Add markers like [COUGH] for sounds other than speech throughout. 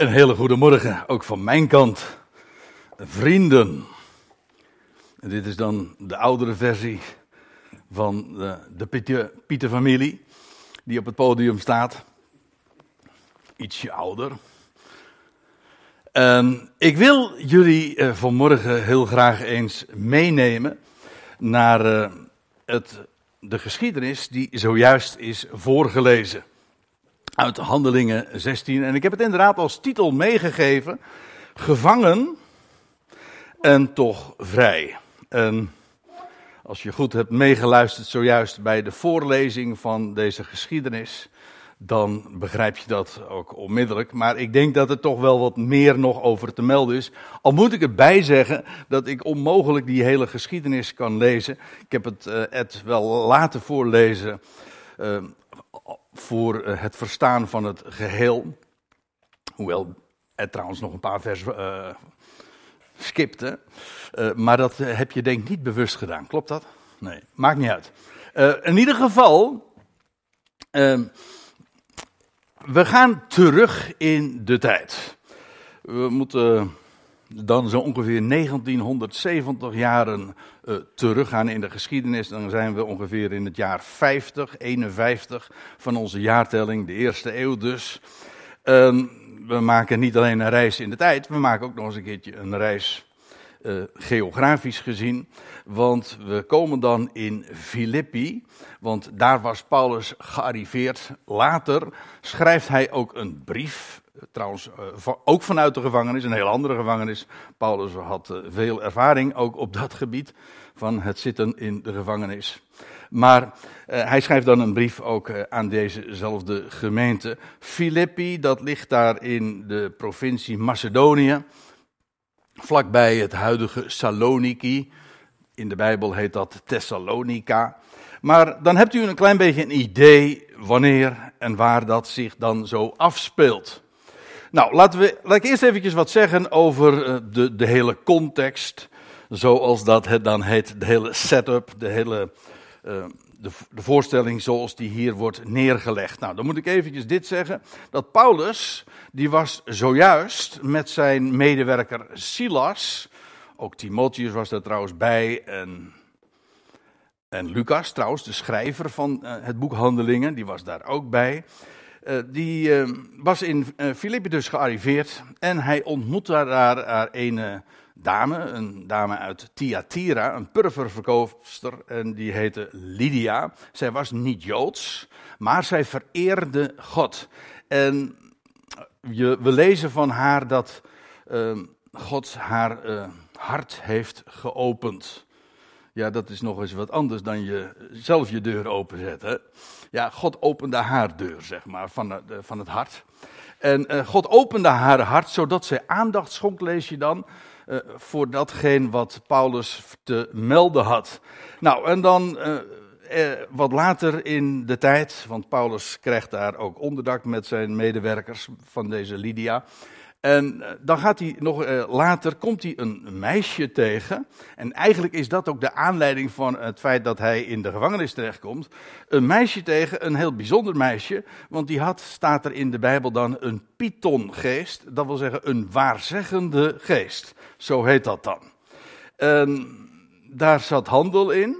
Een hele goede morgen, ook van mijn kant. Vrienden. En dit is dan de oudere versie van de, de Pieter, Pieter-familie, die op het podium staat. Ietsje ouder. En ik wil jullie uh, vanmorgen heel graag eens meenemen naar uh, het, de geschiedenis die zojuist is voorgelezen uit Handelingen 16. En ik heb het inderdaad als titel meegegeven: Gevangen en toch vrij. En als je goed hebt meegeluisterd zojuist bij de voorlezing van deze geschiedenis, dan begrijp je dat ook onmiddellijk. Maar ik denk dat er toch wel wat meer nog over te melden is. Al moet ik erbij zeggen dat ik onmogelijk die hele geschiedenis kan lezen. Ik heb het, uh, het wel laten voorlezen. Uh, voor eh, het verstaan van het geheel. Hoewel er trouwens nog een paar versen uh, skipte. Uh, maar dat heb je denk ik niet bewust gedaan. Klopt dat? Nee, maakt niet uit. In ieder geval. Ehm, we gaan terug in de tijd. We moeten dan zo ongeveer 1970 jaren uh, teruggaan in de geschiedenis. Dan zijn we ongeveer in het jaar 50, 51 van onze jaartelling, de eerste eeuw dus. Uh, we maken niet alleen een reis in de tijd, we maken ook nog eens een keertje een reis uh, geografisch gezien. Want we komen dan in Filippi, want daar was Paulus gearriveerd. Later schrijft hij ook een brief trouwens uh, ook vanuit de gevangenis, een heel andere gevangenis. Paulus had uh, veel ervaring ook op dat gebied van het zitten in de gevangenis. Maar uh, hij schrijft dan een brief ook aan dezezelfde gemeente. Filippi, dat ligt daar in de provincie Macedonië, vlakbij het huidige Saloniki. In de Bijbel heet dat Thessalonica. Maar dan hebt u een klein beetje een idee wanneer en waar dat zich dan zo afspeelt. Nou, laten we, laat ik eerst eventjes wat zeggen over eh, de, de hele context. Zoals dat het dan heet, de hele setup, de hele uh, de, de, voorstelling zoals die hier wordt neergelegd. Nou, dan moet ik eventjes dit zeggen. Dat Paulus, die was zojuist met zijn medewerker Silas, ook Timotheus was daar trouwens bij en, en Lucas trouwens, de schrijver van uh, het boek Handelingen, die was daar ook bij. Uh, die uh, was in uh, Filippi dus gearriveerd en hij ontmoette daar, een dame, een dame uit Thyatira, een purperverkoopster en die heette Lydia. Zij was niet Joods, maar zij vereerde God. En je, we lezen van haar dat ehm, God haar hart heeft geopend. Ja, dat is nog eens wat anders dan je zelf je deur openzetten. Ja, God opende haar deur, zeg maar, van, de, van het hart. En uh, God opende haar hart, zodat zij aandacht schonk, lees je dan, uh, voor datgene wat Paulus te melden had. Nou, en dan wat later in de tijd, want Paulus krijgt daar ook onderdak met zijn medewerkers van deze Lydia. En eh, dan gaat hij nog uh, later, komt hij een meisje tegen. En eigenlijk is dat ook de aanleiding van het feit dat hij in de gevangenis terechtkomt. Een meisje tegen, een heel bijzonder meisje. Want die had, staat er in de Bijbel dan, een pythongeest. Dat wil zeggen een waarzeggende geest. Zo heet dat dan. En daar zat handel in.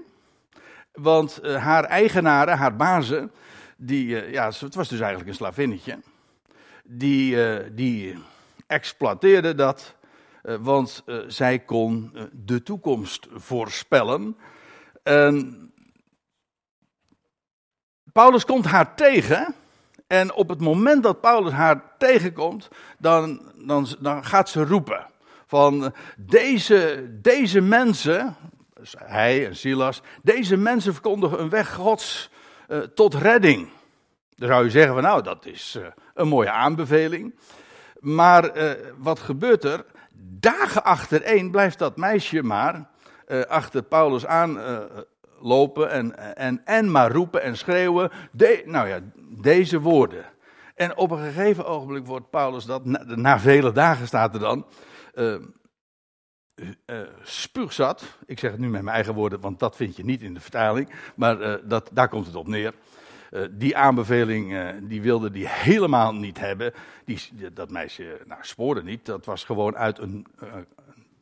Want uh, haar eigenaren, haar bazen, die, ja, het was dus eigenlijk een slavinnetje. Die, die exploiteerde dat, uh, want uh, zij kon uh, de toekomst voorspellen. En Paulus komt haar tegen. En op het moment dat Paulus haar tegenkomt, dan, dan, dan gaat ze roepen. Van deze, deze mensen, dus hij en Silas, deze mensen verkondigen een weg Gods tot redding. Dan zou je zeggen van nou, dat is een mooie aanbeveling. Maar uh, wat gebeurt er? Dagen achtereen blijft dat meisje maar uh, achter Paulus aan uh, lopen en, en, en maar roepen en schreeuwen. De, nou ja, deze woorden. En op een gegeven ogenblik wordt Paulus dat, na, vele dagen staat er dan, spuugzat. Ik zeg het nu met mijn eigen woorden, want dat vind je niet in de vertaling. Maar dat, daar komt het op neer. Uh, die aanbeveling uh, die wilde die helemaal niet hebben. Die, dat meisje nou, spoorde niet. Dat was gewoon uit een uh,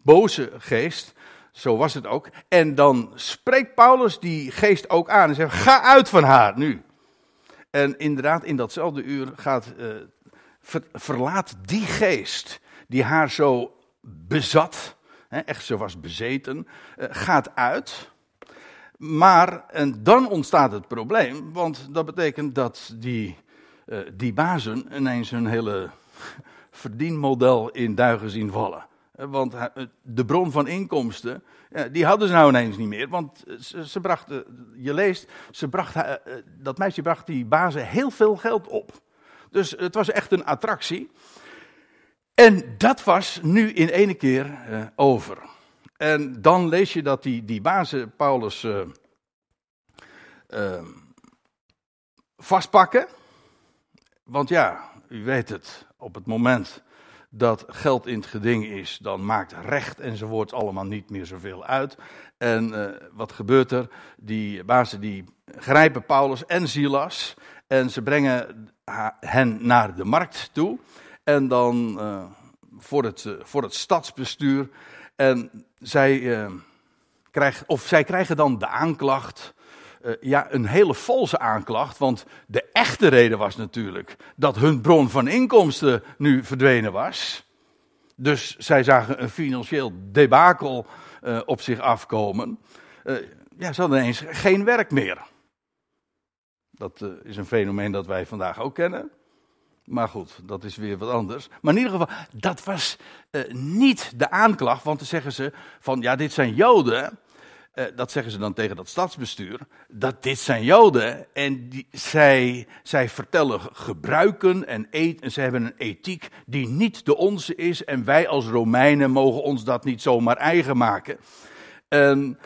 boze geest. Zo was het ook. En dan spreekt Paulus die geest ook aan en zegt: Ga uit van haar nu. En inderdaad, in datzelfde uur gaat, ver, verlaat die geest die haar zo bezat, hè, echt ze was bezeten, gaat uit. Maar en dan ontstaat het probleem, want dat betekent dat die, uh, die bazen ineens hun hele [LAUGHS] verdienmodel in duigen zien vallen. Want de bron van inkomsten, die hadden ze nou ineens niet meer. Want ze, ze brachten, je leest, ze bracht, dat meisje bracht die bazen heel veel geld op. Dus het was echt een attractie. En dat was nu in ene keer over. En dan lees je dat die, die bazen Paulus uh, uh, vastpakken. Want ja, u weet het, op het moment dat geld in het geding is, dan maakt recht enzovoort allemaal niet meer zoveel uit. En uh, wat gebeurt er? Die bazen die grijpen Paulus en Silas en ze brengen hen naar de markt toe. En dan voor, het, voor het stadsbestuur. En zij, uh, krijgen, of zij krijgen dan de aanklacht. Uh, ja, een hele valse aanklacht. Want de echte reden was natuurlijk dat hun bron van inkomsten nu verdwenen was. Dus zij zagen een financieel debakel uh, op zich afkomen. ja, ze hadden ineens geen werk meer. Dat is een fenomeen dat wij vandaag ook kennen. Maar goed, dat is weer wat anders. Maar in ieder geval, dat was uh, niet de aanklacht, want dan zeggen ze van ja, dit zijn Joden. Uh, dat zeggen ze dan tegen dat stadsbestuur. Dat dit zijn Joden en die, zij, zij vertellen gebruiken en eten. Ze hebben een ethiek die niet de onze is. En wij als Romeinen mogen ons dat niet zomaar eigen maken. En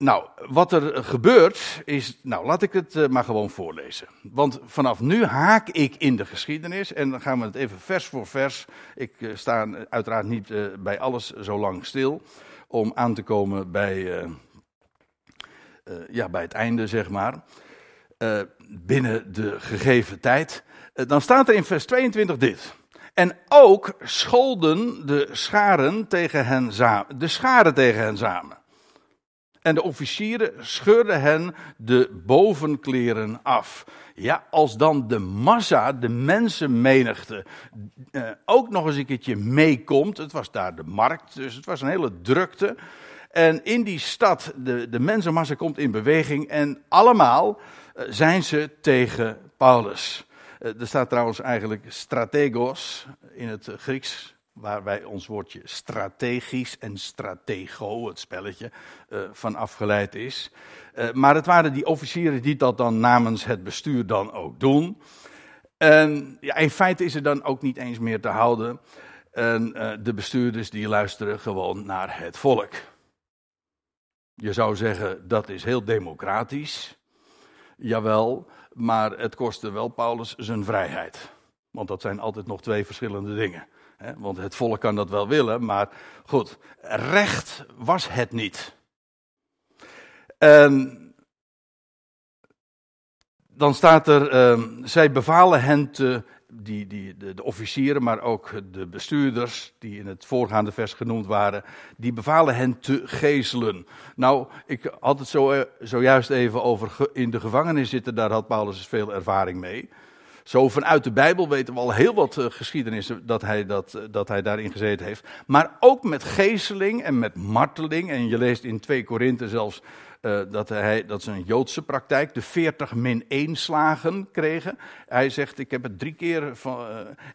nou, wat er gebeurt is, nou laat ik het uh, maar gewoon voorlezen. Want vanaf nu haak ik in de geschiedenis en dan gaan we het even vers voor vers. Ik uh, sta uiteraard niet uh, bij alles zo lang stil om aan te komen bij, ja, bij het einde, zeg maar. binnen de gegeven tijd. dan staat er in vers 22 dit. En ook scholden de scharen tegen hen. De scharen tegen hen samen. En de officieren scheurden hen de bovenkleren af. Ja, als dan de massa, de mensenmenigte, eh, ook nog eens een keertje meekomt. Het was daar de markt, dus het was een hele drukte. En in die stad, de, de mensenmassa komt in beweging en allemaal eh, zijn ze tegen Paulus. Eh, er staat trouwens eigenlijk strategos in het Grieks waar wij ons woordje strategisch en stratego, het spelletje, uh, van afgeleid is. Uh, maar het waren die officieren die dat dan namens het bestuur dan ook doen. En ja, in feite is er dan ook niet eens meer te houden. En uh, de bestuurders die luisteren gewoon naar het volk. Je zou zeggen dat is heel democratisch. Jawel, maar het kostte wel Paulus zijn vrijheid. Want dat zijn altijd nog twee verschillende dingen. Want het volk kan dat wel willen, maar goed, recht was het niet. En dan staat er, uh, zij bevalen hen te, die, die, de, de, officieren, maar ook de bestuurders, die in het voorgaande vers genoemd waren, die bevalen hen te gezelen. Nou, ik had het zo, eh, zojuist even over in de gevangenis zitten, daar had Paulus veel ervaring mee. Zo vanuit de Bijbel weten we al heel wat uh, geschiedenissen dat hij, dat, uh, dat hij daarin gezeten heeft. Maar ook met geesteling en met marteling. En je leest in 2 Korinthe zelfs uh, dat, hij, dat ze een Joodse praktijk, de 40 min 1 slagen kregen. Hij zegt, ik heb het drie keer van,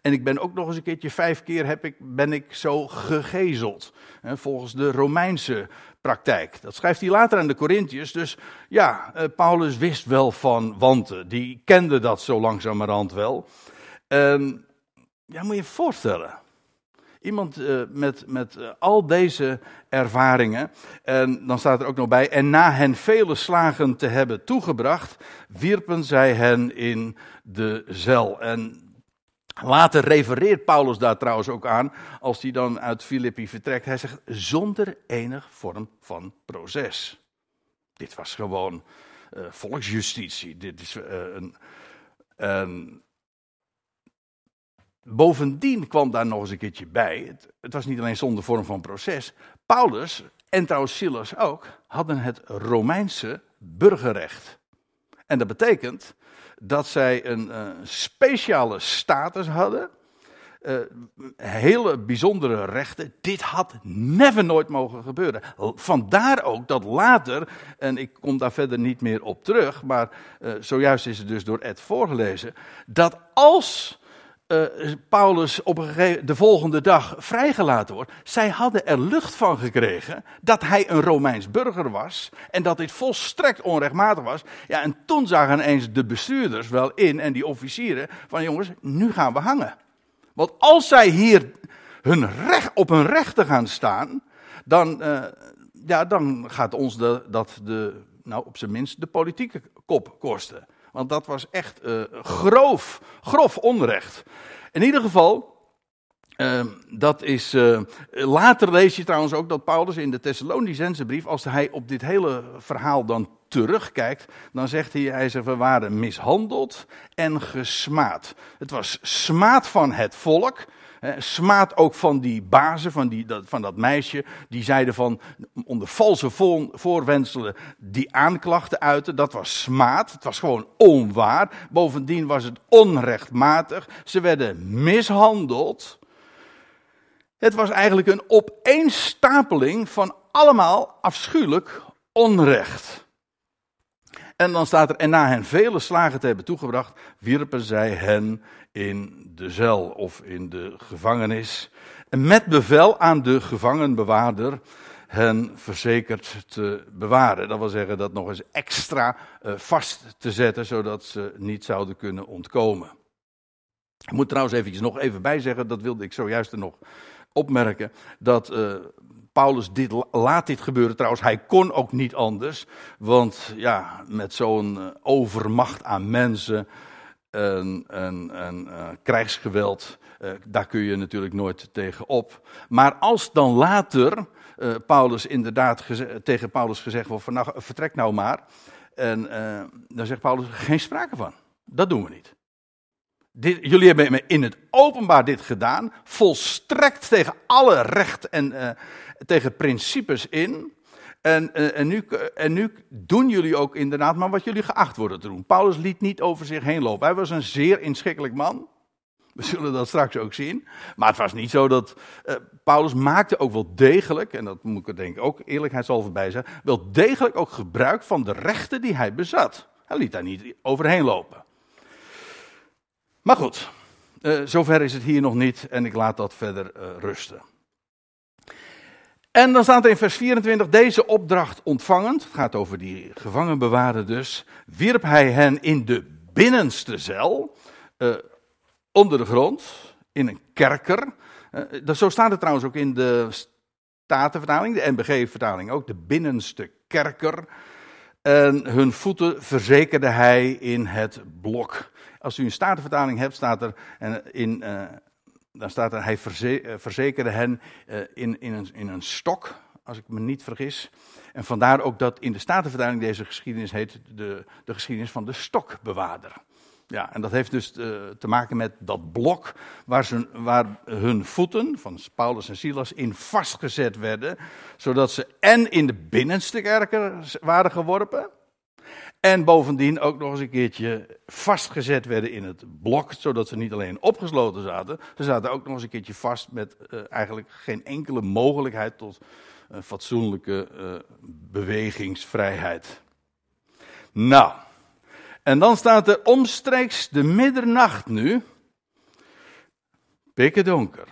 en ik ben ook nog eens een keertje vijf keer heb ik, ben ik zo gegezeld. volgens de Romeinse praktijk. Dat schrijft hij later aan de Corinthiërs. Dus ja, uh, Paulus wist wel van wanten. Die kende dat zo langzamerhand wel. En ja, moet je je voorstellen. Iemand uh, met, met uh, al deze ervaringen. En dan staat er ook nog bij. En na hen vele slagen te hebben toegebracht, wierpen zij hen in de zel. En Later refereert Paulus daar trouwens ook aan, als hij dan uit Filippi vertrekt. Hij zegt, zonder enig vorm van proces. Dit was gewoon, volksjustitie. Dit is een, een Bovendien kwam daar nog eens een keertje bij. Het, het, was niet alleen zonder vorm van proces. Paulus en trouwens Silas ook hadden het Romeinse burgerrecht. En dat betekent dat zij een uh, speciale status hadden. Uh, hele bijzondere rechten. Dit had never nooit mogen gebeuren. Vandaar ook dat later, en ik kom daar verder niet meer op terug, maar uh, zojuist is het dus door Ed voorgelezen, dat als uh, Paulus op de volgende dag vrijgelaten wordt. Zij hadden er lucht van gekregen dat hij een Romeins burger was en dat dit volstrekt onrechtmatig was. Ja, en toen zagen eens de bestuurders wel in en die officieren van jongens, nu gaan we hangen. Want als zij hier hun recht, op hun rechten gaan staan, dan, uh, ja, dan gaat ons de, dat de, nou op zijn minst de politieke kop kosten. Want dat was echt uh, grof, grof onrecht. In ieder geval, uh, dat is. Uh, later lees je trouwens ook dat Paulus in de Thessalonicense brief, als hij op dit hele verhaal dan terugkijkt, dan zegt hij: hij zegt, we waren mishandeld en gesmaad. Het was smaad van het volk smaad ook van die bazen, van, die, dat, van dat meisje, die zeiden van onder valse voorwenselen die aanklachten uiten. Dat was smaad, het was gewoon onwaar. Bovendien was het onrechtmatig. Ze werden mishandeld. Het was eigenlijk een opeenstapeling van allemaal afschuwelijk onrecht. En dan staat er, en na hen vele slagen te hebben toegebracht, wierpen zij hen in de cel of in de gevangenis. En met bevel aan de gevangenbewaarder hen verzekerd te bewaren. Dat wil zeggen dat nog eens extra uh, vast te zetten, zodat ze niet zouden kunnen ontkomen. Ik moet trouwens eventjes nog even bijzeggen, dat wilde ik zojuist er nog opmerken, dat uh, Paulus dit, laat dit gebeuren. Trouwens, hij kon ook niet anders, want ja, met zo'n uh, overmacht aan mensen een, uh, krijgsgeweld, uh, daar kun je natuurlijk nooit tegen op. Maar als dan later uh, Paulus inderdaad tegen Paulus gezegd wordt: van, nou, vertrek nou maar. En dan zegt Paulus: geen sprake van. Dat doen we niet. Dit, jullie hebben in het openbaar dit gedaan, volstrekt tegen alle recht en tegen principes in. En, eh, en, nu, en nu doen jullie ook inderdaad maar wat jullie geacht worden te doen. Paulus liet niet over zich heen lopen. Hij was een zeer inschikkelijk man. We zullen dat straks ook zien. Maar het was niet zo dat. Uh, Paulus maakte ook wel degelijk, en dat moet ik er denk ik ook eerlijkheidshalve bij zeggen. wel degelijk ook gebruik van de rechten die hij bezat. Hij liet daar niet overheen lopen. Maar goed, uh, zover is het hier nog niet en ik laat dat verder rusten. En dan staat er in vers 24, deze opdracht ontvangend, het gaat over die gevangenbewaarder dus, wierp hij hen in de binnenste cel, uh, onder de grond, in een kerker. Uh, dat, zo staat het trouwens ook in de Statenvertaling, de NBG-vertaling ook, de binnenste kerker. En hun voeten verzekerde hij in het blok. Als u een Statenvertaling hebt, staat er in, uh, dan staat er, hij eh, verzekerde hen eh, in, in, een, in een stok, als ik me niet vergis. En vandaar ook dat in de Statenvertaling deze geschiedenis heet de, de geschiedenis van de stokbewaarder. Ja, en dat heeft dus te, eh, te maken met dat blok waar, ze, waar hun voeten, van Paulus en Silas, in vastgezet werden. Zodat ze en in de binnenste kerken waren geworpen, en bovendien ook nog eens een keertje vastgezet werden in het blok, zodat ze niet alleen opgesloten zaten, ze zaten ook nog eens een keertje vast met uh, eigenlijk geen enkele mogelijkheid tot uh, fatsoenlijke uh, bewegingsvrijheid. Nou, en dan staat er omstreeks de middernacht nu, pikken donker.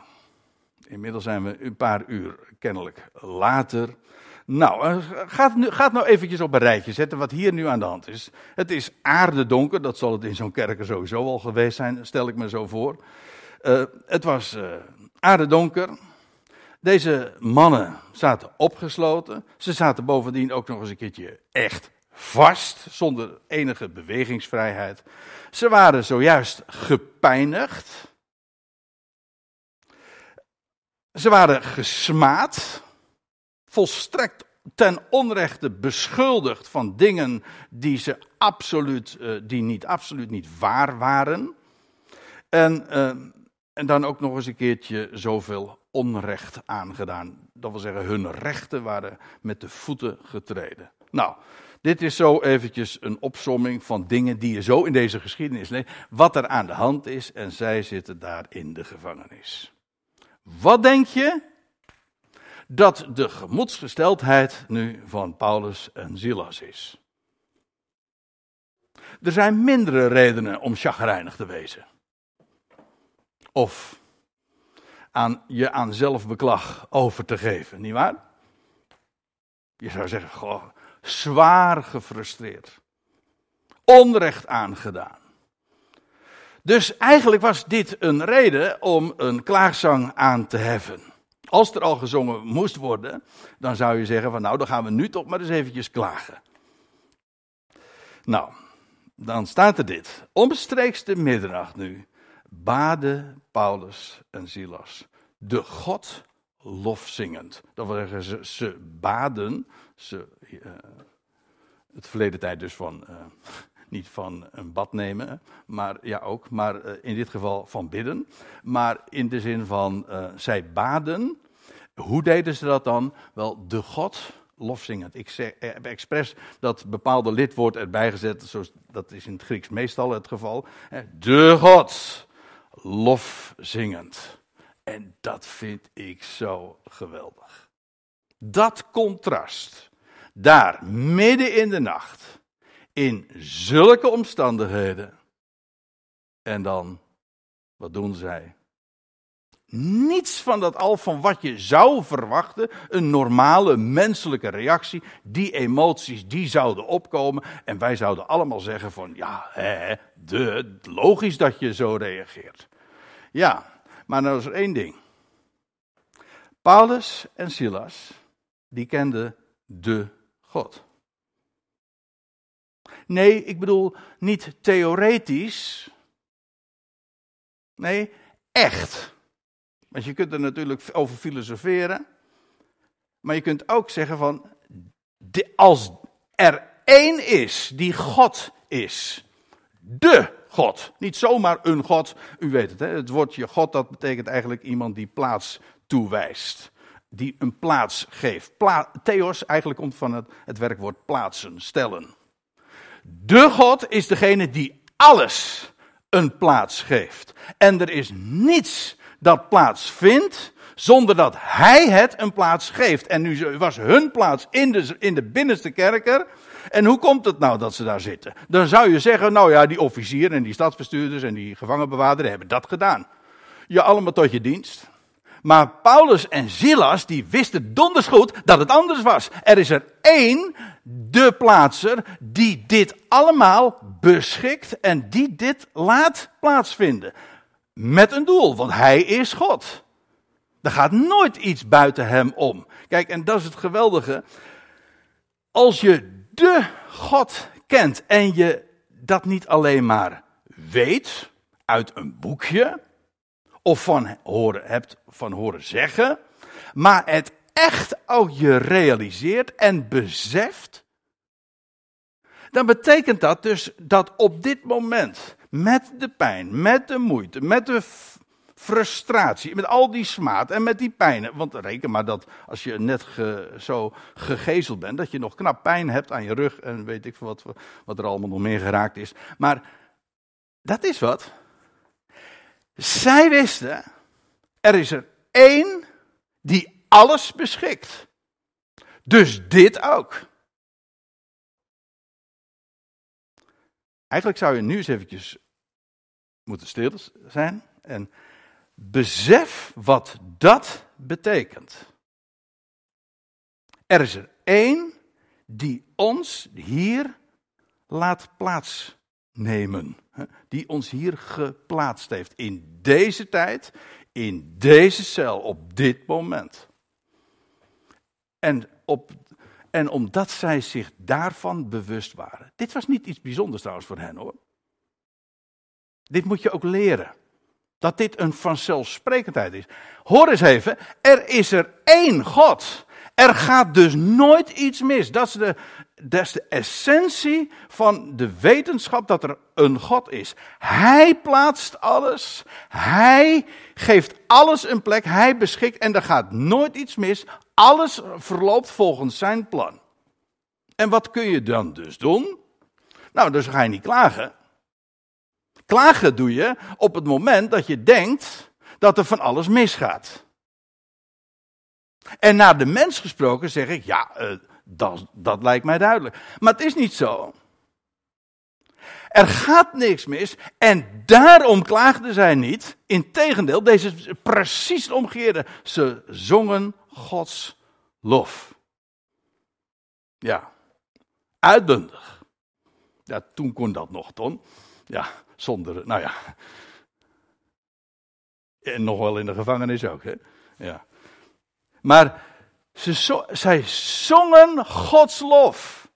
Inmiddels zijn we een paar uur kennelijk later. Nou, eh, gaat, nu, gaat nou eventjes op een rijtje zetten wat hier nu aan de hand is. Het is aardedonker, dat zal het in zo'n kerker sowieso al geweest zijn, stel ik me zo voor. Uh, het was uh, aardedonker. Deze mannen zaten opgesloten. Ze zaten bovendien ook nog eens een keertje echt vast, zonder enige bewegingsvrijheid. Ze waren zojuist gepijnigd. Ze waren gesmaad volstrekt ten onrechte beschuldigd van dingen die, ze absoluut, uh, die niet, absoluut niet waar waren. En, uh, en dan ook nog eens een keertje zoveel onrecht aangedaan. Dat wil zeggen, hun rechten waren met de voeten getreden. Nou, dit is zo eventjes een opsomming van dingen die je zo in deze geschiedenis leest. Wat er aan de hand is en zij zitten daar in de gevangenis. Wat denk je? Dat de gemoedsgesteldheid nu van Paulus en Silas is. Er zijn mindere redenen om chagrijnig te wezen. Of aan, je aan zelfbeklag over te geven, nietwaar? Je zou zeggen, goh, zwaar gefrustreerd. Onrecht aangedaan. Dus eigenlijk was dit een reden om een klaagzang aan te heffen. Als er al gezongen moest worden, dan zou je zeggen van nou, dan gaan we nu toch maar eens eventjes klagen. Nou, dan staat er dit. Omstreeks de middernacht nu baden Paulus en Silas de God lofzingend. Dat wil zeggen, ze, ze baden, ze, uh, het verleden tijd dus van, uh, niet van een bad nemen, maar ja ook, maar uh, in dit geval van bidden. Maar in de zin van, zij baden. Hoe deden ze dat dan? Wel, de God lofzingend. Ik zeg, heb expres dat bepaalde lidwoord erbij gezet, zoals, dat is in het Grieks meestal het geval. De God lofzingend. En dat vind ik zo geweldig. Dat contrast, daar midden in de nacht, in zulke omstandigheden. En dan, wat doen zij? Niets van dat al van wat je zou verwachten, een normale menselijke reactie, die emoties die zouden opkomen en wij zouden allemaal zeggen van ja, hè, de, logisch dat je zo reageert. Ja, maar nou is er één ding. Paulus en Silas, die kenden de God. Nee, ik bedoel niet theoretisch. Nee, echt. Want je kunt er natuurlijk over filosoferen. Maar je kunt ook zeggen van, als er één is die God is, de God. Niet zomaar een God. U weet het, hè? het woordje God dat betekent eigenlijk iemand die plaats toewijst. Die een plaats geeft. Theos eigenlijk komt van het, het werkwoord plaatsen, stellen. De God is degene die alles een plaats geeft. En er is niets dat plaats vindt zonder dat hij het een plaats geeft. En nu was hun plaats in de, in de binnenste kerker en hoe komt het nou dat ze daar zitten? Dan zou je zeggen, nou ja, die officier en die stadsbestuurders en die gevangenbewaarder hebben dat gedaan. Je allemaal tot je dienst. Maar Paulus en Silas, die wisten donders goed dat het anders was. Er is er één, de plaatser, die dit allemaal beschikt en die dit laat plaatsvinden. Met een doel, want hij is God. Er gaat nooit iets buiten hem om. Kijk, en dat is het geweldige. Als je de God kent en je dat niet alleen maar weet uit een boekje of van horen, hebt van horen zeggen, maar het echt ook je realiseert en beseft, dan betekent dat dus dat op dit moment, met de pijn, met de moeite, met de frustratie, met al die smaad en met die pijnen. Want reken maar dat als je net zo gegezeld bent, dat je nog knap pijn hebt aan je rug en weet ik wat, wat er allemaal nog meer geraakt is. Maar dat is wat. Zij wisten, er is er één die alles beschikt. Dus dit ook. Eigenlijk zou je nu eens eventjes moeten stil zijn en Besef wat dat betekent. Er is er één die ons hier laat plaatsnemen. Die ons hier geplaatst heeft. In deze tijd, in deze cel, op dit moment. En, op, en omdat zij zich daarvan bewust waren. Dit was niet iets bijzonders trouwens voor hen hoor. Dit moet je ook leren. Dat dit een vanzelfsprekendheid is. Hoor eens even, er is er één God. Er gaat dus nooit iets mis. Dat is, de, dat is de essentie van de wetenschap dat er een God is. Hij plaatst alles. Hij geeft alles een plek. Hij beschikt en er gaat nooit iets mis. Alles verloopt volgens zijn plan. En wat kun je dan dus doen? Nou, dus ga je niet klagen. Klagen doe je op het moment dat je denkt dat er van alles misgaat. En naar de mens gesproken zeg ik, ja, uh, dat, dat lijkt mij duidelijk. Maar het is niet zo. Er gaat niks mis en daarom klaagden zij niet. Integendeel, deze precies het omgekeerde. Ze zongen Gods lof. Ja, uitbundig. Ja, toen kon dat nog, Ton. Ja, zonder, nou ja. En nog wel in de gevangenis ook, hè. Ja. Maar ze, zij zongen Gods lof.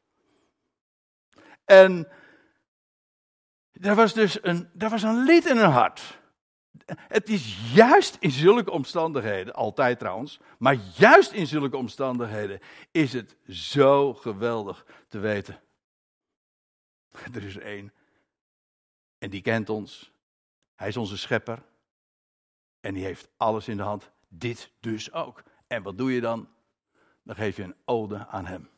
En er was dus een, er was een lied in hun hart. Het is juist in zulke omstandigheden, altijd trouwens, maar juist in zulke omstandigheden is het zo geweldig te weten. Er is één en die kent ons. Hij is onze schepper en die heeft alles in de hand. Dit dus ook. En wat doe je dan? Dan geef je een ode aan hem.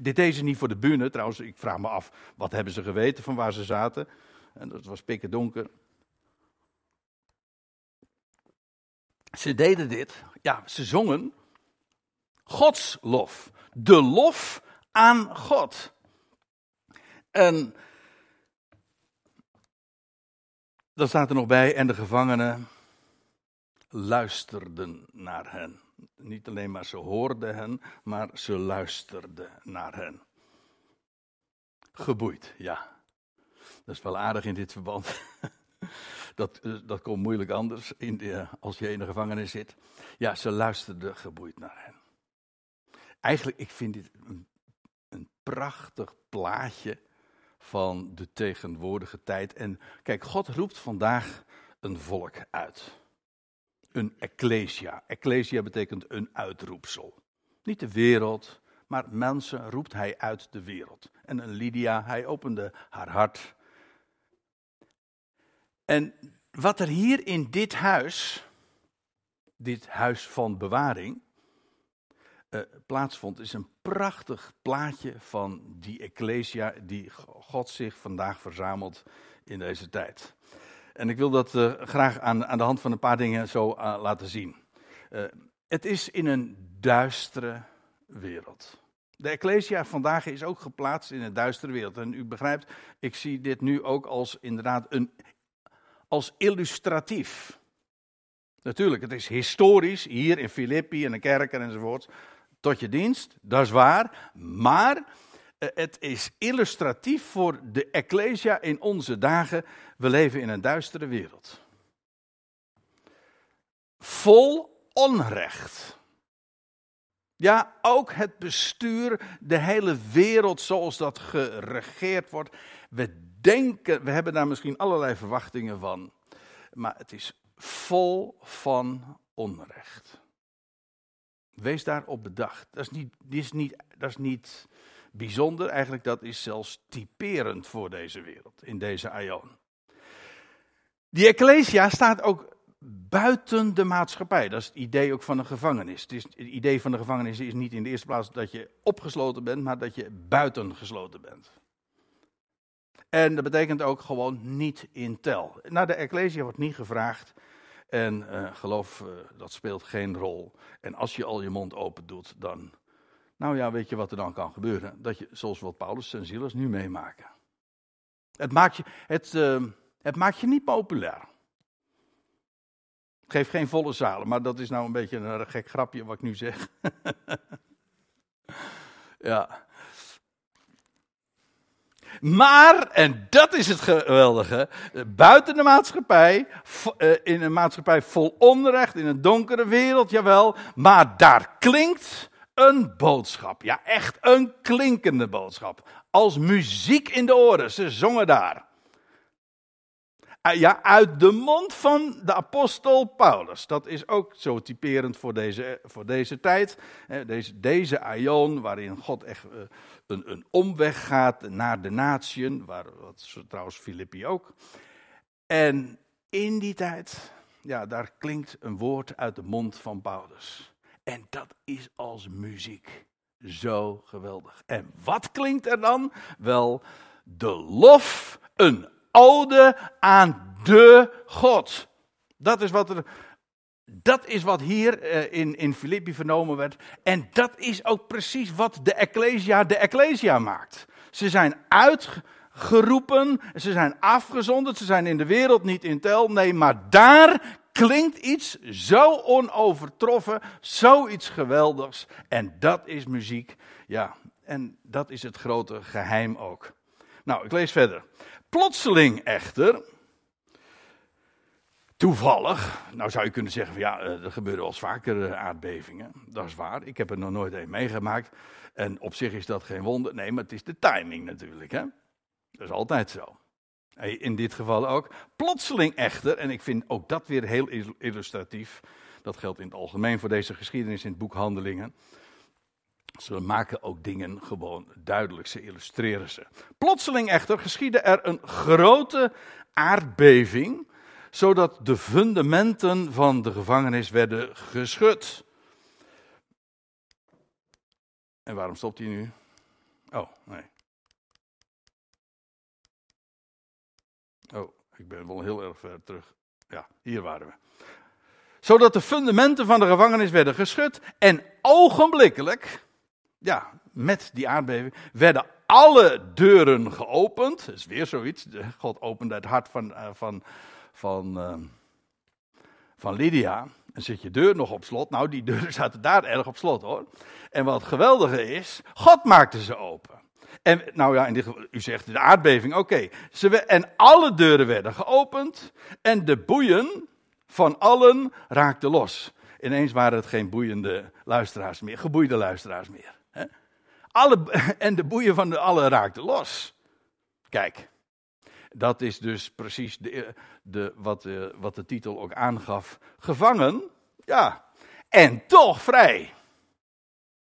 dit deed ze niet voor de bühne. Trouwens, ik vraag me af, wat hebben ze geweten van waar ze zaten? En dat was pikken donker. Ze deden dit, ja, ze zongen Gods lof. De lof aan God. En dan staat er nog bij, en de gevangenen luisterden naar hen. Niet alleen maar ze hoorden hen, maar ze luisterden naar hen. Geboeid, ja. Dat is wel aardig in dit verband. [LAUGHS] dat, eh, dat komt moeilijk anders in de, als je in de gevangenis zit. Ja, ze luisterden geboeid naar hen. Eigenlijk, ik vind dit een, een prachtig plaatje van de tegenwoordige tijd. En kijk, God roept vandaag een volk uit een ecclesia. Ecclesia betekent een uitroepsel. Niet de wereld, maar mensen roept hij uit de wereld. En een Lydia, hij opende haar hart. En wat er hier in dit huis, dit huis van bewaring, uh, plaatsvond, is een prachtig plaatje van die ecclesia die God zich vandaag verzamelt in deze tijd. En ik wil dat uh, graag aan, aan de hand van een paar dingen zo uh, laten zien. Uh, het is in een duistere wereld. De Ecclesia vandaag is ook geplaatst in een duistere wereld. En u begrijpt, ik zie dit nu ook als inderdaad een, als illustratief. Natuurlijk, het is historisch, hier in Filippi en de kerken enzovoort, tot je dienst, dat is waar. Maar eh, het is illustratief voor de Ecclesia in onze dagen. We leven in een duistere wereld. Vol onrecht. Ja, ook het bestuur, de hele wereld zoals dat geregeerd wordt. We denken, we hebben daar misschien allerlei verwachtingen van. Maar het is vol van onrecht. Wees daarop bedacht. Dat is niet, dat is niet, dat is niet bijzonder, eigenlijk dat is zelfs typerend voor deze wereld, in deze aion. Die Ecclesia staat ook buiten de maatschappij. Dat is het idee ook van een gevangenis. Het, is, het idee van de gevangenis is niet in de eerste plaats dat je opgesloten bent, maar dat je buitengesloten bent. En dat betekent ook gewoon niet in tel. Naar de Ecclesia wordt niet gevraagd. En uh, geloof, uh, dat speelt geen rol. En als je al je mond open doet, dan nou ja, weet je wat er dan kan gebeuren? Dat je, zoals wat Paulus en Silas nu meemaken. Het maakt je, het, uh, het maakt je niet populair. Geef geen volle zalen, maar dat is nou een beetje een gek grapje wat ik nu zeg. [LAUGHS] ja. Maar, en dat is het geweldige, buiten de maatschappij, eh, in een maatschappij vol onrecht, in een donkere wereld, jawel, maar daar klinkt een boodschap. Ja, echt een klinkende boodschap. Als muziek in de oren. Ze zongen daar. Ja, uit de mond van de apostel Paulus. Dat is ook zo typerend voor deze, voor deze tijd. Deze, deze aion, waarin God echt eh, een, een omweg gaat naar de natieën, waar, wat trouwens Filippi ook. En in die tijd, ja, daar klinkt een woord uit de mond van Paulus. En dat is als muziek. Zo geweldig. En wat klinkt er dan? Wel, de lof, een ode aan de God. Dat is wat er. Dat is wat hier eh, in, in Filippi vernomen werd. En dat is ook precies wat de Ecclesia de Ecclesia maakt. Ze zijn uitgeroepen, ze zijn afgezonderd, ze zijn in de wereld niet in tel. Nee, maar daar klinkt iets zo onovertroffen, zoiets geweldigs. En dat is muziek. Ja, en dat is het grote geheim ook. Nou, ik lees verder. Plotseling echter, toevallig, nou zou je kunnen zeggen van ja, eh, er gebeuren wel vaker eh, aardbevingen. Dat is waar, ik heb er nog nooit een meegemaakt. En op zich is dat geen wonder. Nee, maar het is de timing natuurlijk. Hè? Dat is altijd zo. In dit geval ook. Plotseling echter, en ik vind ook dat weer heel illustratief. Dat geldt in het algemeen voor deze geschiedenis in het boek Handelingen. Ze maken ook dingen gewoon duidelijk, ze illustreren ze. Plotseling echter geschiedde er een grote aardbeving, zodat de fundamenten van de gevangenis werden geschud. En waarom stopt hij nu? Oh, nee. Oh, ik ben wel heel erg ver terug. Ja, hier waren we. Zodat de fundamenten van de gevangenis werden geschud en ogenblikkelijk, ja, met die aardbeving, werden alle deuren geopend. Dat is weer zoiets. God opende het hart van, eh, van, van, uh, van Lydia. En zit je deur nog op slot? Nou, die deuren zaten daar erg op slot hoor. En wat geweldige is, God maakte ze open. En nou ja, in dit u zegt de aardbeving, oké. En alle deuren werden geopend en de boeien van allen raakten los. Ineens waren het geen boeiende luisteraars meer, geboeide luisteraars meer. Alle, [LAUGHS] en de boeien van de allen raakten los. Kijk, dat is dus precies de, de, wat, de, eh, wat de titel ook aangaf. Gevangen, ja, en toch vrij.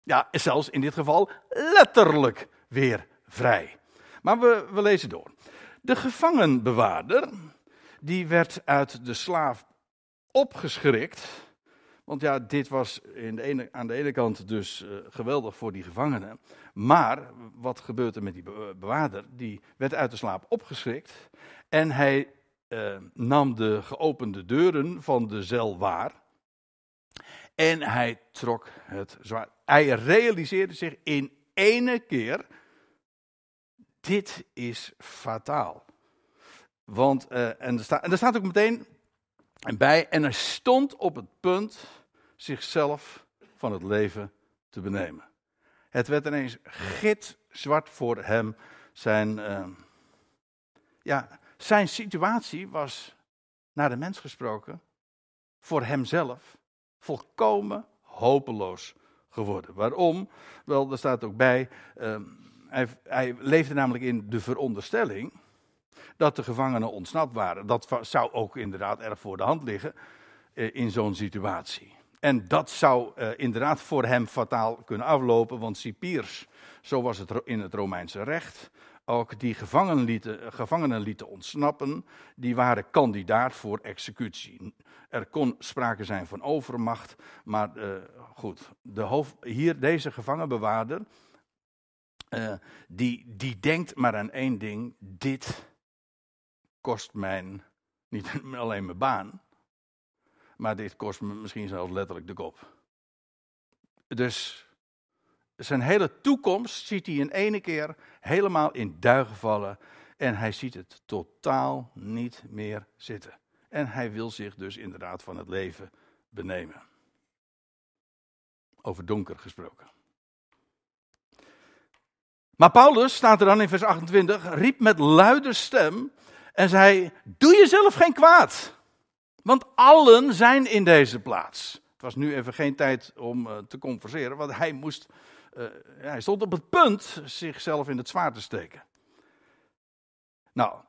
Ja, zelfs in dit geval letterlijk weer vrij. Maar we, we lezen door. De gevangenbewaarder, die werd uit de slaaf opgeschrikt. Want ja, dit was in de ene, aan de ene kant dus uh, geweldig voor die gevangenen. Maar wat gebeurt er met die bewaarder? Die werd uit de slaap opgeschrikt. En hij uh, nam de geopende deuren van de cel waar. En hij trok het zwaar. Hij realiseerde zich in ene keer dit is fataal. Want, en, er staat, en er staat ook meteen bij, en hij stond op het punt zichzelf van het leven te benemen. Het werd ineens gitzwart voor hem. Zijn, uh, ja, zijn situatie was, naar de mens gesproken, voor hemzelf volkomen hopeloos geworden. Waarom? Wel, er staat ook bij, uh, hij, hij leefde namelijk in de veronderstelling dat de gevangenen ontsnapt waren. Dat zou ook inderdaad erg voor de hand liggen eh, in zo'n situatie. En dat zou eh, inderdaad voor hem fataal kunnen aflopen, want cipiers, zo was het in het Romeinse recht, ook die gevangenen lieten, gevangenen lieten ontsnappen, die waren kandidaat voor executie. Er kon sprake zijn van overmacht, maar uh, goed, de hoofd, hier deze gevangenbewaarder, uh, die, die denkt maar aan één ding: dit kost mijn, niet alleen mijn baan, maar dit kost me misschien zelfs letterlijk de kop. Dus zijn hele toekomst ziet hij in ene keer helemaal in duigen vallen en hij ziet het totaal niet meer zitten. En hij wil zich dus inderdaad van het leven benemen. Over donker gesproken. Maar Paulus, staat er dan in vers 28, riep met luide stem en zei: Doe jezelf geen kwaad, want allen zijn in deze plaats. Het was nu even geen tijd om uh, te converseren, want hij, moest, uh, hij stond op het punt zichzelf in het zwaard te steken. Nou, uh,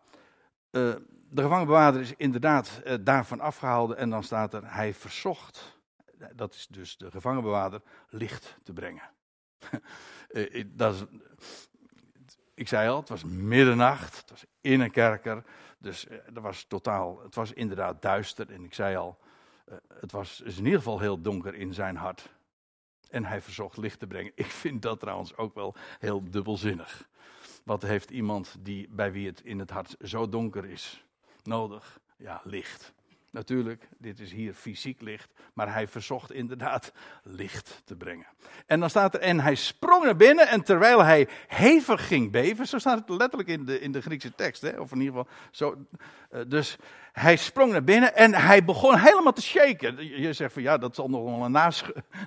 de gevangenbewaarder is inderdaad daarvan afgehouden en dan staat er, hij verzocht, dat is dus de gevangenbewaarder, licht te brengen. [LAUGHS] dat ik zei al, het was middernacht, het was in een kerker, dus uh, er was totaal, het was inderdaad duister en ik zei al, het was in ieder geval heel donker in zijn hart. En hij verzocht licht te brengen. Ik vind dat trouwens ook wel heel dubbelzinnig. Wat heeft iemand die, bij wie het in het hart zo donker is nodig? Ja, licht. Natuurlijk, dit is hier fysiek licht, maar hij verzocht inderdaad licht te brengen. En dan staat er, en hij sprong naar binnen en terwijl hij hevig ging beven, zo staat het letterlijk in de, in de Griekse tekst, hè, of in ieder geval zo. Uh, dus hij sprong naar binnen en hij begon helemaal te shaken. Je zegt van ja, dat zal nog wel een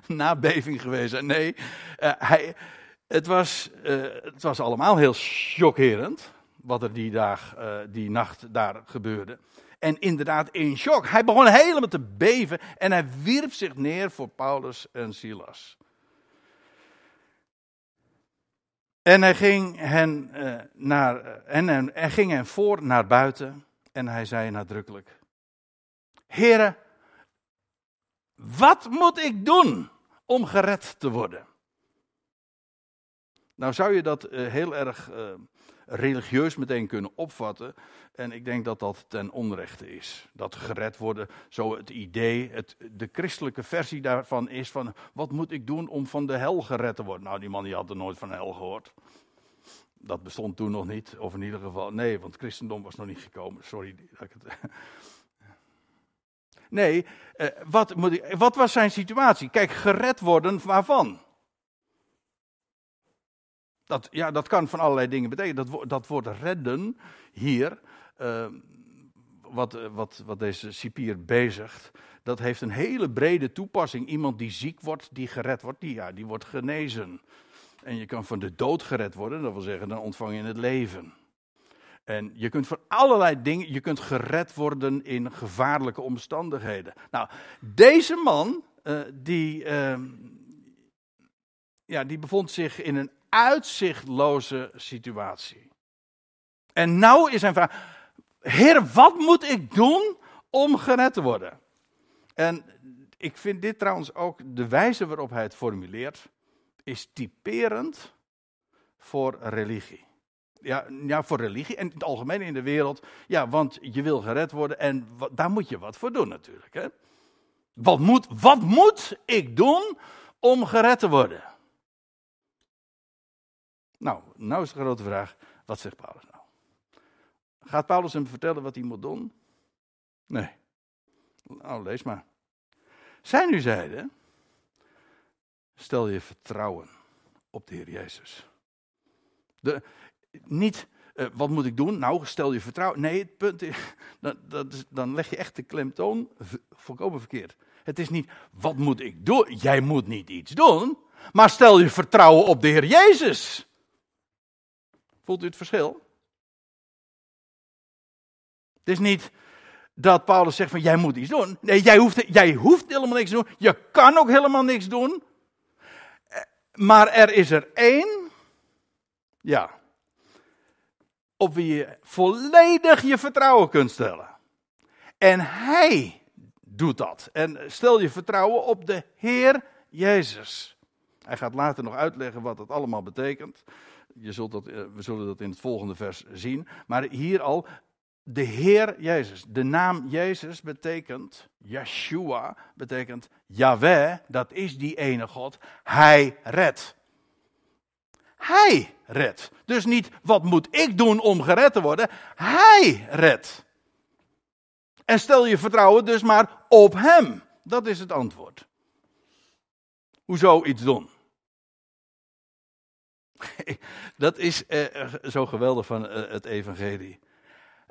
[LAUGHS] nabeving geweest zijn. Nee, uh, hij, het, was, uh, het was allemaal heel chockerend wat er die, dag, die nacht daar gebeurde en inderdaad in shock. Hij begon helemaal te beven en hij wierp zich neer voor Paulus en Silas. En hij ging hen, uh, naar, en, en, en ging hen voor naar buiten en hij zei nadrukkelijk: Heren, wat moet ik doen om gered te worden? Nou zou je dat uh, heel erg religieus meteen kunnen opvatten. En ik denk dat dat ten onrechte is. Dat gered worden, zo het idee, het, de christelijke versie daarvan is van, wat moet ik doen om van de hel gered te worden? Nou, die man die had er nooit van hel gehoord. Dat bestond toen nog niet, of in ieder geval, nee, want het christendom was nog niet gekomen. Sorry dat ik het... [LAUGHS] Nee, eh, wat, wat was zijn situatie? Kijk, gered worden waarvan? Dat, ja, dat kan van allerlei dingen betekenen. Dat, dat woord redden hier, uh, wat, wat, wat deze cipier bezigt, dat heeft een hele brede toepassing. Iemand die ziek wordt, die gered wordt, die, ja, die wordt genezen. En je kan van de dood gered worden, dat wil zeggen, dan ontvang je het leven. En je kunt voor allerlei dingen, je kunt gered worden in gevaarlijke omstandigheden. Nou, deze man, uh, die, uh, ja, die bevond zich in een uitzichtloze situatie. En nou is zijn vraag: Heer, wat moet ik doen om gered te worden? En ik vind dit trouwens ook de wijze waarop hij het formuleert, is typerend voor religie. Ja, ja, voor religie en in het algemeen in de wereld. Ja, want je wil gered worden en daar moet je wat voor doen natuurlijk. Hè? Wat, moet, wat moet ik doen om gered te worden? Nou, nou is de grote vraag, wat zegt Paulus nou? Gaat Paulus hem vertellen wat hij moet doen? Nee. Nou, lees maar. Zij nu zeiden, stel je vertrouwen op de Heer Jezus. De, niet, uh, wat moet ik doen? Nou, stel je vertrouwen. Nee, het punt is, [LAUGHS] dan, dat is, dan leg je echt de klemtoon volkomen verkeerd. Het is niet, wat moet ik doen? Jij moet niet iets doen, maar stel je vertrouwen op de Heer Jezus. Voelt u het verschil? Het is niet dat Paulus zegt van jij moet iets doen. Nee, jij hoeft, jij hoeft helemaal niks te doen. Je kan ook helemaal niks doen. Eh, maar er is er één, ja, op wie je volledig je vertrouwen kunt stellen. En hij doet dat. En stel je vertrouwen op de Heer Jezus. Hij gaat later nog uitleggen wat dat allemaal betekent. Je zult dat, eh, we zullen dat in het volgende vers zien. Maar hier al, de Heer Jezus. De naam Jezus betekent, Yeshua betekent Yahweh, dat is die ene God. Hij redt. Hij redt. Dus niet wat moet ik doen om gered te worden. Hij redt. En stel je vertrouwen dus maar op Hem. Dat is het antwoord. Hoezo iets doen? [LAUGHS] Dat is eh, zo geweldig van eh, het evangelie.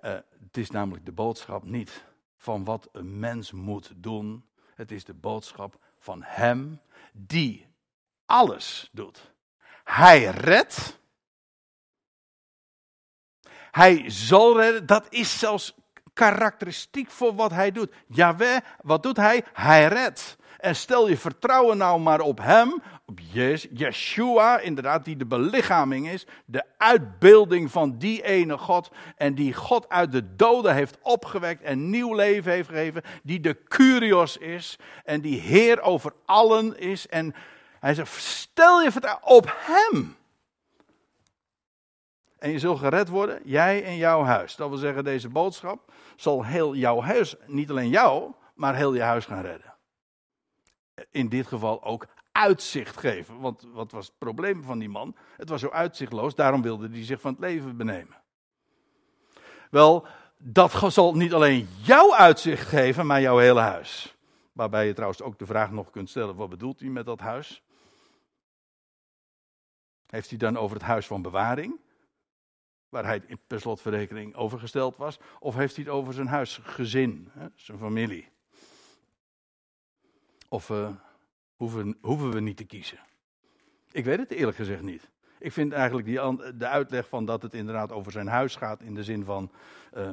Het is namelijk de boodschap niet van wat een mens moet doen. Het is de boodschap van Hem die alles doet. Hij redt. Hij zal redden. Dat is zelfs karakteristiek voor wat hij doet. Jawel, wat doet hij? Hij redt. En stel je vertrouwen nou maar op Hem, op Yeshua, inderdaad, die de belichaming is, de uitbeelding van die ene God. En die God uit de doden heeft opgewekt en nieuw leven heeft gegeven. Die de Curios is en die Heer over allen is. En hij zegt, stel je vertrouwen op Hem. En je zult gered worden, jij en jouw huis. Dat wil zeggen, deze boodschap zal heel jouw huis, niet alleen jou, maar heel je huis gaan redden. In dit geval ook uitzicht geven. Want wat was het probleem van die man? Het was zo uitzichtloos, daarom wilde hij zich van het leven benemen. Wel, dat zal niet alleen jouw uitzicht geven, maar jouw hele huis. Waarbij je trouwens ook de vraag nog kunt stellen: wat bedoelt hij met dat huis? Heeft hij dan over het huis van bewaring? waar hij per slotverrekening overgesteld was? Of heeft hij het over zijn huisgezin, zijn familie? Of hoeven, hoeven we niet te kiezen? Ik weet het eerlijk gezegd niet. Ik vind eigenlijk die, de uitleg van dat het inderdaad over zijn huis gaat, in de zin van, uh,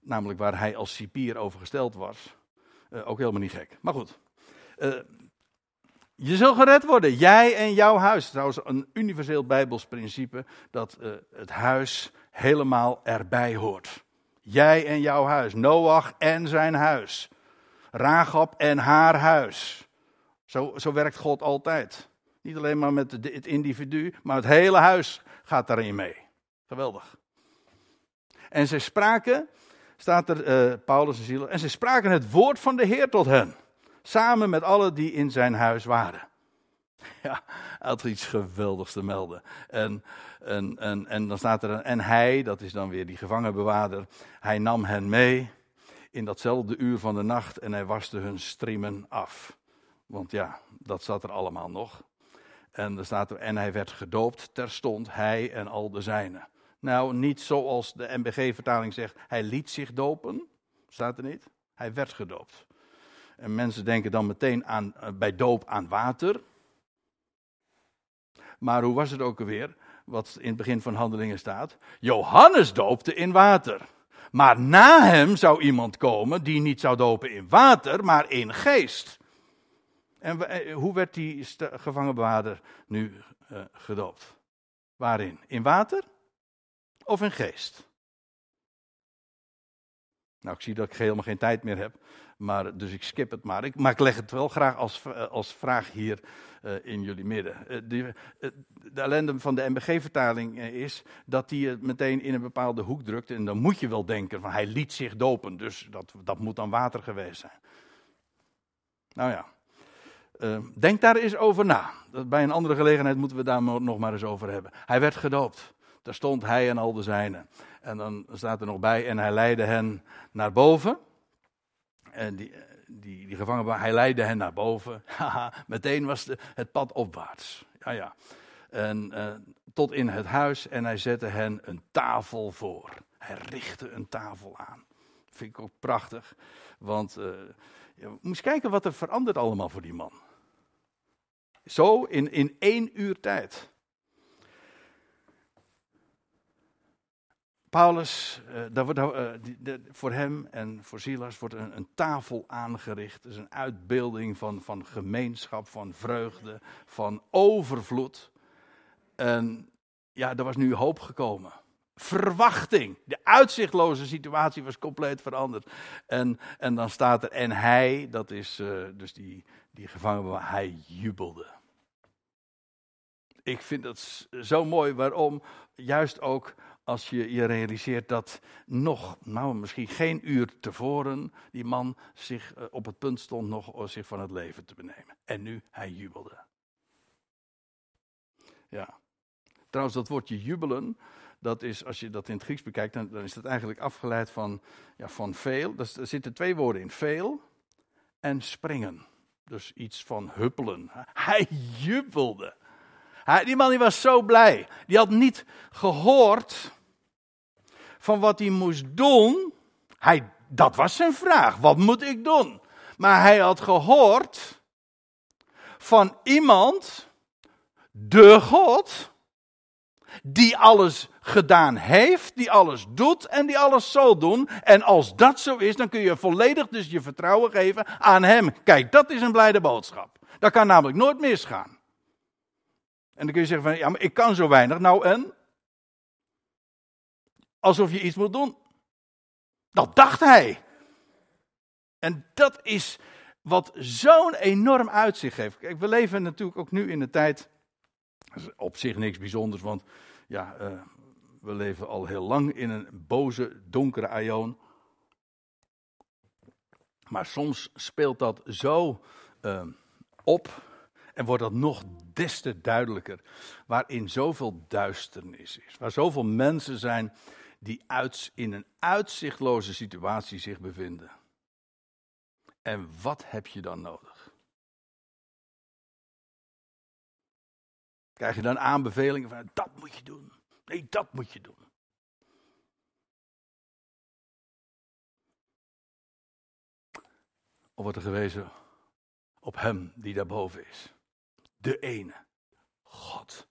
namelijk waar hij als cipier overgesteld was, uh, ook helemaal niet gek. Maar goed, je zult gered worden, jij en jouw huis. Trouwens, een universeel Bijbels principe dat het huis helemaal erbij hoort. Jij en jouw huis, Noach en zijn huis, Ragab en haar huis. Zo, zo werkt God altijd. Niet alleen maar met het individu, maar het hele huis gaat daarin mee. Geweldig. En ze spraken, staat er uh, Paulus en Ziel, en ze spraken het woord van de Heer tot hen. Samen met allen die in zijn huis waren. [LAUGHS] Ja, had iets geweldigs te melden. En, en, en, en dan staat er, en hij, dat is dan weer die gevangenbewaarder, hij nam hen mee in datzelfde uur van de nacht en hij waste hun striemen af. Want ja, dat zat er allemaal nog. En er staat er, en hij werd gedoopt terstond, hij en al de zijnen. Nou, niet zoals de MBG-vertaling zegt, hij liet zich dopen. Staat er niet? Hij werd gedoopt. En mensen denken dan meteen aan, eh, bij doop aan water. Maar hoe was het ook alweer? Wat in het begin van handelingen staat. Johannes doopte in water. Maar na hem zou iemand komen die niet zou dopen in water, maar in geest. En eh, hoe werd die gevangenbewaarder nu uh, gedoopt? Waarin? In water of in geest? Nou, ik zie dat ik helemaal geen tijd meer heb. Maar, dus ik skip het maar. Ik, maar ik leg het wel graag als, eh, als vraag hier in jullie midden. Uh, de, de, ellende van de MBG-vertaling is dat hij het meteen in een bepaalde hoek drukt. En dan moet je wel denken van hij liet zich dopen. Dus dat, dat moet dan water geweest zijn. Nou ja, denk daar eens over na. Bij een andere gelegenheid moeten we daar nog maar eens over hebben. Hij werd gedoopt. Daar stond hij en al de zijnen. En dan staat er nog bij en hij leidde hen naar boven. En die, die, die hij leidde hen naar boven. [LAUGHS] Meteen was de, het pad opwaarts. Ja, ja. En uh, tot in het huis en hij zette hen een tafel voor. Hij richtte een tafel aan. Vind ik ook prachtig. Want uh, moet eens kijken wat er verandert allemaal voor die man. Zo in, in één uur tijd. Paulus, die, de, voor hem en voor Silas wordt een, tafel aangericht. Het is een uitbeelding van, van gemeenschap, van vreugde, van overvloed. En ja, er was nu hoop gekomen. Verwachting. De uitzichtloze situatie was compleet veranderd. En, en dan staat er, en hij, dat is uh, dus die, die gevangene, hij jubelde. Ik vind dat zo mooi. Waarom? Juist ook als je je realiseert dat nog, nou misschien geen uur tevoren, die man zich eh, op het punt stond nog zich van het leven te benemen. En nu hij jubelde. Ja. Trouwens, dat woordje jubelen, dat is, als je dat in het Grieks bekijkt, dan, dan is dat eigenlijk afgeleid van, ja, van veel. er zitten twee woorden in, veel en springen. Dus iets van huppelen. Hij jubelde. Die man die was zo blij. Die had niet gehoord van wat hij moest doen. Hij, dat was zijn vraag. Wat moet ik doen? Maar hij had gehoord van iemand, de God, die alles gedaan heeft, die alles doet en die alles zal doen. En als dat zo is, dan kun je volledig dus je vertrouwen geven aan Hem. Kijk, dat is een blijde boodschap. Dat kan namelijk nooit misgaan. En dan kun je zeggen van, ja, maar ik kan zo weinig. Nou en? Alsof je iets moet doen. Dat dacht hij. En dat is wat zo'n enorm uitzicht heeft. Kijk, we leven natuurlijk ook nu in de tijd. Op zich niks bijzonders, want ja, uh, we leven al heel lang in een boze, donkere aion. Maar soms speelt dat zo uh, op en wordt dat nog des te duidelijker. Waarin zoveel duisternis is. Waar zoveel mensen zijn die in een uitzichtloze situatie zich bevinden. En wat heb je dan nodig? Krijg je dan aanbevelingen van dat moet je doen? Nee, dat moet je doen. Of wordt er gewezen op Hem die daarboven is? De ene, God.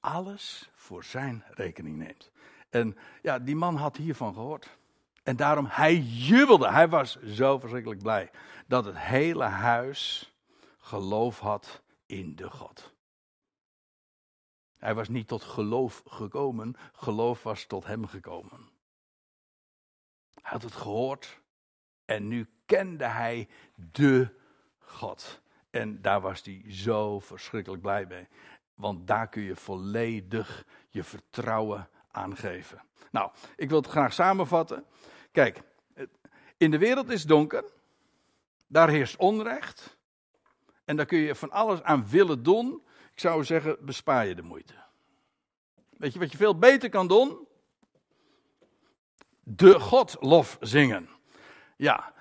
Alles voor zijn rekening neemt. En ja, die man had hiervan gehoord. En daarom, hij jubelde. Hij was zo verschrikkelijk blij dat het hele huis geloof had in de God. Hij was niet tot geloof gekomen, geloof was tot hem gekomen. Hij had het gehoord en nu kende hij de God. En daar was hij zo verschrikkelijk blij mee. Want daar kun je volledig je vertrouwen aan geven. Nou, ik wil het graag samenvatten. Kijk, in de wereld is donker. Daar heerst onrecht. En daar kun je van alles aan willen doen. Ik zou zeggen, bespaar je de moeite. Weet je wat je veel beter kan doen? De Godlof zingen. Ja,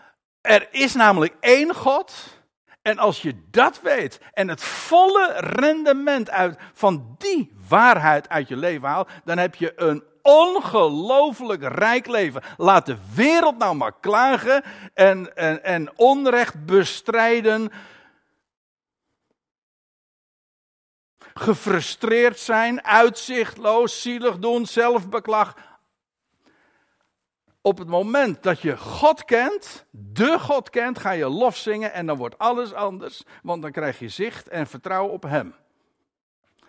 er is namelijk één God. En als je dat weet en het volle rendement uit van die waarheid uit je leven haalt, dan heb je een ongelooflijk rijk leven. Laat de wereld nou maar klagen en, en, en onrecht bestrijden. Gefrustreerd zijn, uitzichtloos, zielig doen, zelfbeklag. Op het moment dat je God kent, de God kent, ga je lof zingen en dan wordt alles anders. Want dan krijg je zicht en vertrouwen op Hem.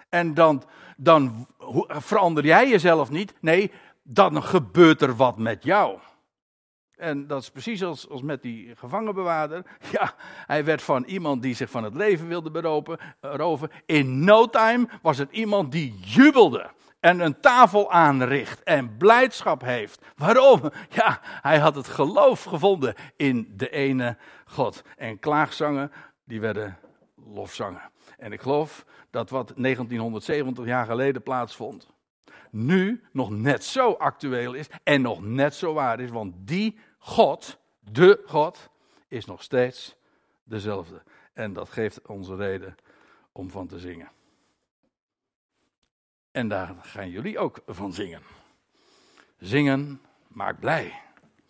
En dan, dan verander jij jezelf niet. Nee, dan gebeurt er wat met jou. En dat is precies als, als met die gevangenbewaarder. [LAUGHS] Ja, hij werd van iemand die zich van het leven wilde beroven. Roven. In no time was het iemand die jubelde. En een tafel aanricht en blijdschap heeft. Waarom? [LAUGHS] Ja, hij had het geloof gevonden in de ene God. En klaagzangen, die werden lofzangen. En ik geloof dat wat 1970 jaar geleden plaatsvond, nu nog net zo actueel is en nog net zo waar is, want die God, de God, is nog steeds dezelfde. En dat geeft onze reden om van te zingen. En daar gaan jullie ook van zingen. Zingen maakt blij.